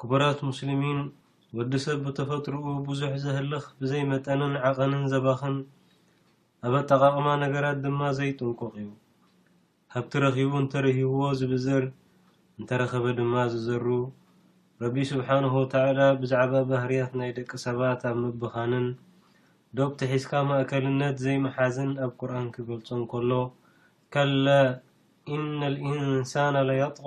ክቡራት ሙስሊሚን፣ ወዲ ሰብ ብተፈጥርኡ ብዙሕ ዘህልኽ ብዘይ መጠንን ዓቐንን ዘባኽን፣ ኣብ ኣጠቓቕማ ነገራት ድማ ዘይጥንቁቕ እዩ። ሃብቲ ረኺቡ እንተ ርሂውዎ ዝብዝር፣ እንተ ረኸበ ድማ ዝዘሩ። ረቢ ሱብሓነሁ ወተዓላ ብዛዕባ ባህርያት ናይ ደቂ ሰባት ኣብ ምብኻንን ዶብ ጥሒስካ ማእከልነት ዘይምሓዝን ኣብ ቁርኣን ክገልጾ እንከሎ፣ ከላ ኢነል ኢንሳነ ለየጥቓ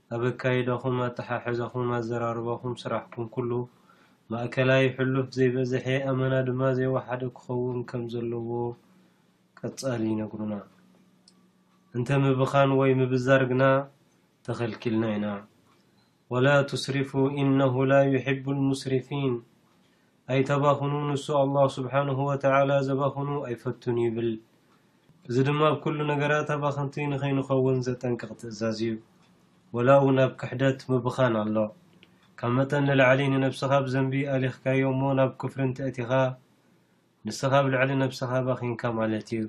ኣብ ኣካይዳኹም፣ ኣተሓሕዛኹም፣ ኣዘራርባኹም፣ ስራሕኩም ኩሉ፣ ማእከላይ፣ ሕሉፍ፣ ዘይበዘሐ፣ ኣመና ድማ ዘይወሓደ ክኸውን ከም ዘለዎ ቀጻሊ ይነግሩና። እንተ ምብኻን ወይ ምብዛር ግና ተኸልኪልና ኢና። ወላ ቱስሪፉ ኢነሁ ላ ዩሒቡል ሙስሪፊን። ኣይተባኽኑ ንሱ ኣላህ ሱብሓነሁ ወተዓላ ዘባኽኑ ኣይፈቱን ይብል። እዚ ድማ ኣብ ኩሉ ነገራት ኣባኸንቲ ንኸይንኸውን ዘጠንቅቕ ትእዛዝ እዩ። ወላ እውን ኣብ ክሕደት ምብኻን ኣሎ። ካብ መጠን ንላዕሊ ንነብስኻ ብዘንቢ ኣሊኽካዮ እሞ ናብ ኩፍሪ እንተእቲኻ ንስኻ ኣብ ልዕሊ ነብስኻ ባኺንካ ማለት እዩ።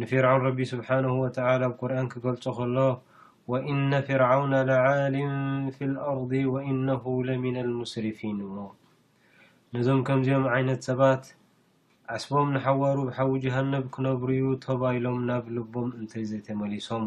ንፊርዓውን ረቢ ስብሓነሁ ወተዓላ ኣብ ቁርኣን ክገልጾ ከሎ ወኢነ ፊርዓውነ ለዓሊን ፊል ኣርዲ ወኢነሁ ለሚነል ሙስሪፊን እሞ ነዞም ከምዚኦም ዓይነት ሰባት ዓስቦም ንሓዋሩ ብ ሓዊ ጀሃነብ ክነብሩ'ዩ ተባሂሎም ናብ ልቦም እንተዘይተመሊሶም።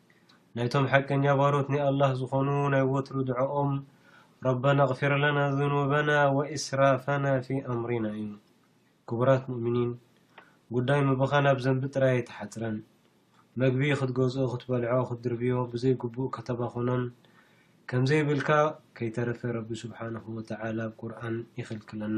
ናይቶም ሓቀኛ ባሮት ናይ ኣላህ ዝኾኑ ናይ ወትሩ ዱዐኦም ረበና ኣቕፊር ለና ዙኑበና ወኢስራፈና ፊ ኣምሪና እዩ። ክቡራት ሙእሚኒን ጉዳይ ምብኻን ኣብ ዘንቢ ጥራይ ኣይተሓጽረን። መግቢ ክትገዝኦ ክትበልዖ ክትድርብዮ ብዘይ ግቡእ ከተባኹኖን ከምዘይብልካ ከይተረፈ ረቢ ሱብሓነሁ ወተዓላ ኣብ ቁርኣን ይኽልክለና።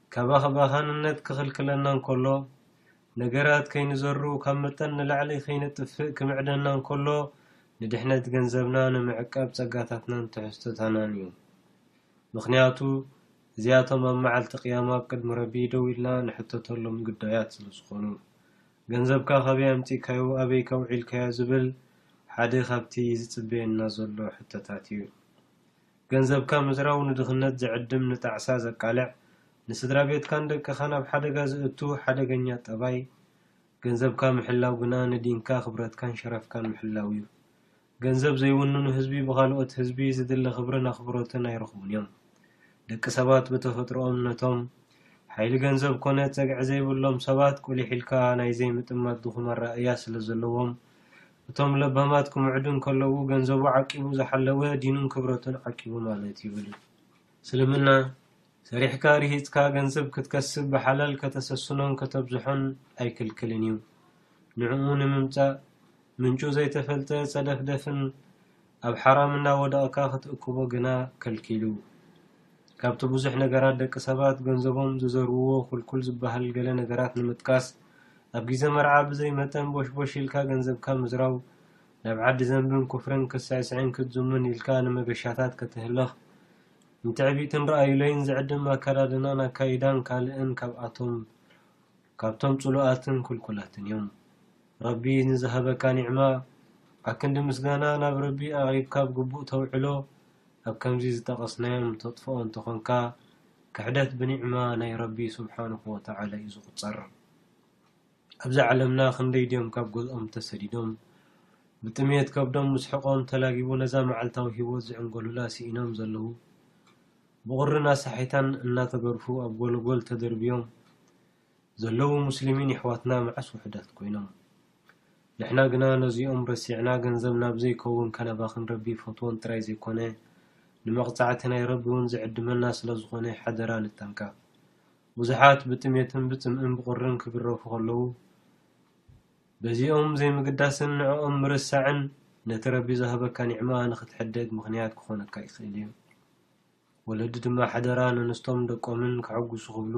ካባኺ ባኻንነት ኪኽልክለና እንከሎ፣ ነገራት ከይንዘሩ ካብ መጠን ንላዕሊ ኺንጥፍእ ኪምዕደና እንከሎ፣ ንድሕነት ገንዘብና ንምዕቃብ ጸጋታትናን ትሕዝቶታናን እዩ። ምኽንያቱ እዚኣቶም ኣብ መዓልቲ ቅያማ ኣብ ቅድሚ ረቢ ደው ኢልና ንሕተተሎም ግዳያት ስለ ዝኾኑ። ገንዘብካ ካበይ ኣምጺእካዮ ኣበይ ከ ኣውዒልካዮ ዝብል ሓደ ካብቲ ዝጽበየና ዘሎ ሕቶታት እዩ። ገንዘብካ ምዝራው ንድኽነት ዝዕድም፣ ንጣዕሳ ዘቃልዕ፣ ንስድራቤትካን ደቅኻን ኣብ ሓደጋ ዘእቱ ሓደገኛ ጠባይ፣ ገንዘብካ ምሕላው ግና ንዲንካ፣ ክብረትካን ሸረፍካን ምሕላው'ዩ። ገንዘብ ዘይውንኑ ህዝቢ ብኻልኦት ህዝቢ ዝድለ ክብርን ኣኽብሮትን ኣይረኽቡን'ዮም። ደቂ ሰባት ብተፈጥሮኦም ነቶም ሓይሊ ገንዘብ ኮነ ጸግዒ ዘይብሎም ሰባት ቁሊሕ ኢልካ ናይ ዘይምጥማት ድኹም ኣረኣእያ ስለዘለዎም፣ እቶም ለባማት ክምዕዱ እንከለዉ ገንዘቡ ዓቂቡ ዝሓለወ ዲኑን ክብረቱን ዓቂቡ ማለት እዩ ይብል እስልምና። ሰሪሕካ ርሂጽካ ገንዘብ ክትከስብ ብሓላል ከተሰስኖን ከተብዝሖን ኣይክልክልን እዩ። ንዕኡ ንምምጻእ ምንጩ ዘይተፈልጠ ጸደፍደፍን ኣብ ሓራም እናወደቕካ ክትእክቦ ግና ከልኪሉ። ካብቲ ብዙሕ ነገራት ደቂ ሰባት ገንዘቦም ዝዘርውዎ ኩልኩል ዝበሃል ገለ ነገራት ንምጥቃስ፣ ኣብ ጊዘ መርዓ ብዘይ መጠን ቦሽቦሽ ኢልካ ገንዘብካ ምዝራው፣ ናብ ዓዲ ዘንብን ኩፍርን ክትስዕስዕን ክትዝሙን ኢልካ ንመገሻታት ክትህልኽ፣ ንትዕቢትን ርኣዩለይን ዝዕድም ኣከዳድናን ኣካይዳን ካልእን ካብኣቶም ካብቶም ጽሉኣትን ኩልኩላትን እዮም። ረቢ ንዝሃበካ ኒዕማ ኣክንዲ ምስጋና ናብ ረቢ ኣቕሪብካ ብ ግቡእ ተውዕሎ ኣብ ከምዚ ዝጠቐስናዮም ተጥፍኦ እንተኾንካ ክሕደት ብ ኒዕማ ናይ ረቢ ሱብሓነሁ ወተዓላ ዩ ዝቑጸር ኣብዛ ዓለምና ክንደይ ድዮም ካብ ገዝኦም ተሰዲዶም ብ ጥምየት ከብዶም ምስ ሕቖኦም ተላጊቡ ነዛ መዓልታዊ ሂወት ዝዕንገሉላ ስኢኖም ዘለዉ ብ ቑርን ኣሳሒታን እናተገርፉ ኣብ ጎልጎል ተደርብዮም ዘለዉ ሙስሊሚን የሕዋትና መዓስ ውሑዳት ኮይኖም ንሕና ግና ነዚኦም ረሲዕና ገንዘብ ናብ ዘይከውን ከነባኽን ረቢ ይፈትዎን ጥራይ ዘይኮነ ንመቕጻዕቲ ናይ ረቢ ውን ዝዕድመና ስለ ዝኾነ ሓደራ ንጠንቀቕ ብዙሓት ብጥሜትን ብጽምእን ብቑርን ክግረፉ ከለዉ በዚኦም ዘይምግዳስን ንዕኦም ምርሳዕን ነቲ ረቢ ዝሃበካ ኒዕማ ንኽትሕደግ ምኽንያት ክኾነካ ይኽእል እዩ። ወለዲ ድማ ሓደራ ነንስቶም ደቆምን ከሐጉሱ ክብሉ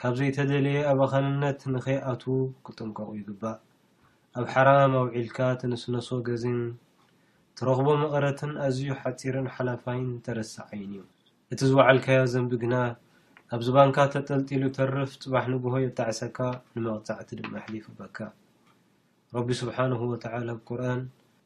ካብ ዘይተደለየ ኣባኻንነት ንኸይኣትዉ ክጥንቀቑ ይግባእ። ኣብ ሓራም ኣውዒልካ ትንስነሶ ገዜን ትረኽቦ መቐረትን ኣዝዩ ሓጺርን ሓላፋይን ተረሳዓይን እዩ። እቲ ዝወዓልካዮ ዘንቢ ግና ኣብ ዝባንካ ተጠልጢሉ ተርፍ ጽባሕ ንግሆ የጣዕሰካ ንመቕጻዕቲ ድማ የሕሊፍበካ። ረቢ ስብሓነሁ ወተዓላ ኣብ ቁርኣን።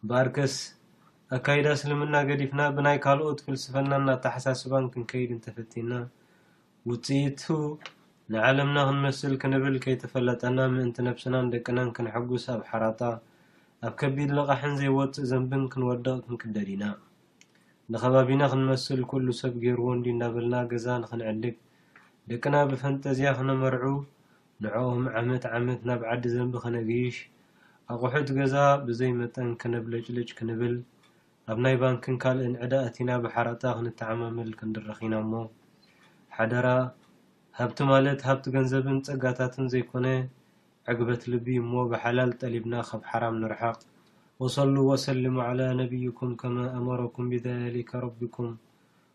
እምበኣርከስ ኣካይዳ እስልምና ገዲፍና ብናይ ካልኦት ፍልስፍናን ኣተሓሳስባን ክንከይድ እንተፈቲንና ውጽኢቱ ንዓለምና ክንመስል ክንብል ከይተፈለጠና ምእንቲ ነብስናን ደቅናን ከነሐጉስ ኣብ ሓራጣ ኣብ ከቢድ ልቓሕን ዘይወጽእ ዘንብን ክንወድቕ ክንቅደድ ኢና። ንከባቢና ክንመስል ኩሉ ሰብ ጌርዎ እንድዩ እንዳበልና ገዛ ንኽንዕድግ ደቅና ብፈንጠዝያ ክነመርዑ ንዕኦም ዓመት ዓመት ናብ ዓዲ ዘንቢ ከነግይሽ፣ ኣቑሑት ገዛ ብዘይ መጠን ከነብለጭልጭ ክንብል፣ ኣብ ናይ ባንክን ካልእን ዕዳ ኣቲና ብሓራጣ ክንተዓማመል ክንድረኽ ኢና'ሞ፣ ሓደራ፣ ሃብቲ ማለት ሃብቲ ገንዘብን ጸጋታትን ዘይኮነ፣ ዕግበት ልቢ'ዩ'ሞ ብሓላል ጠሊብና ካብ ሓራም ንርሓቕ። ወሰሉ ወሰልሙ ዓላ ነብይኩም ከማ ኣመረኩም ብዛሊከ ረብኩም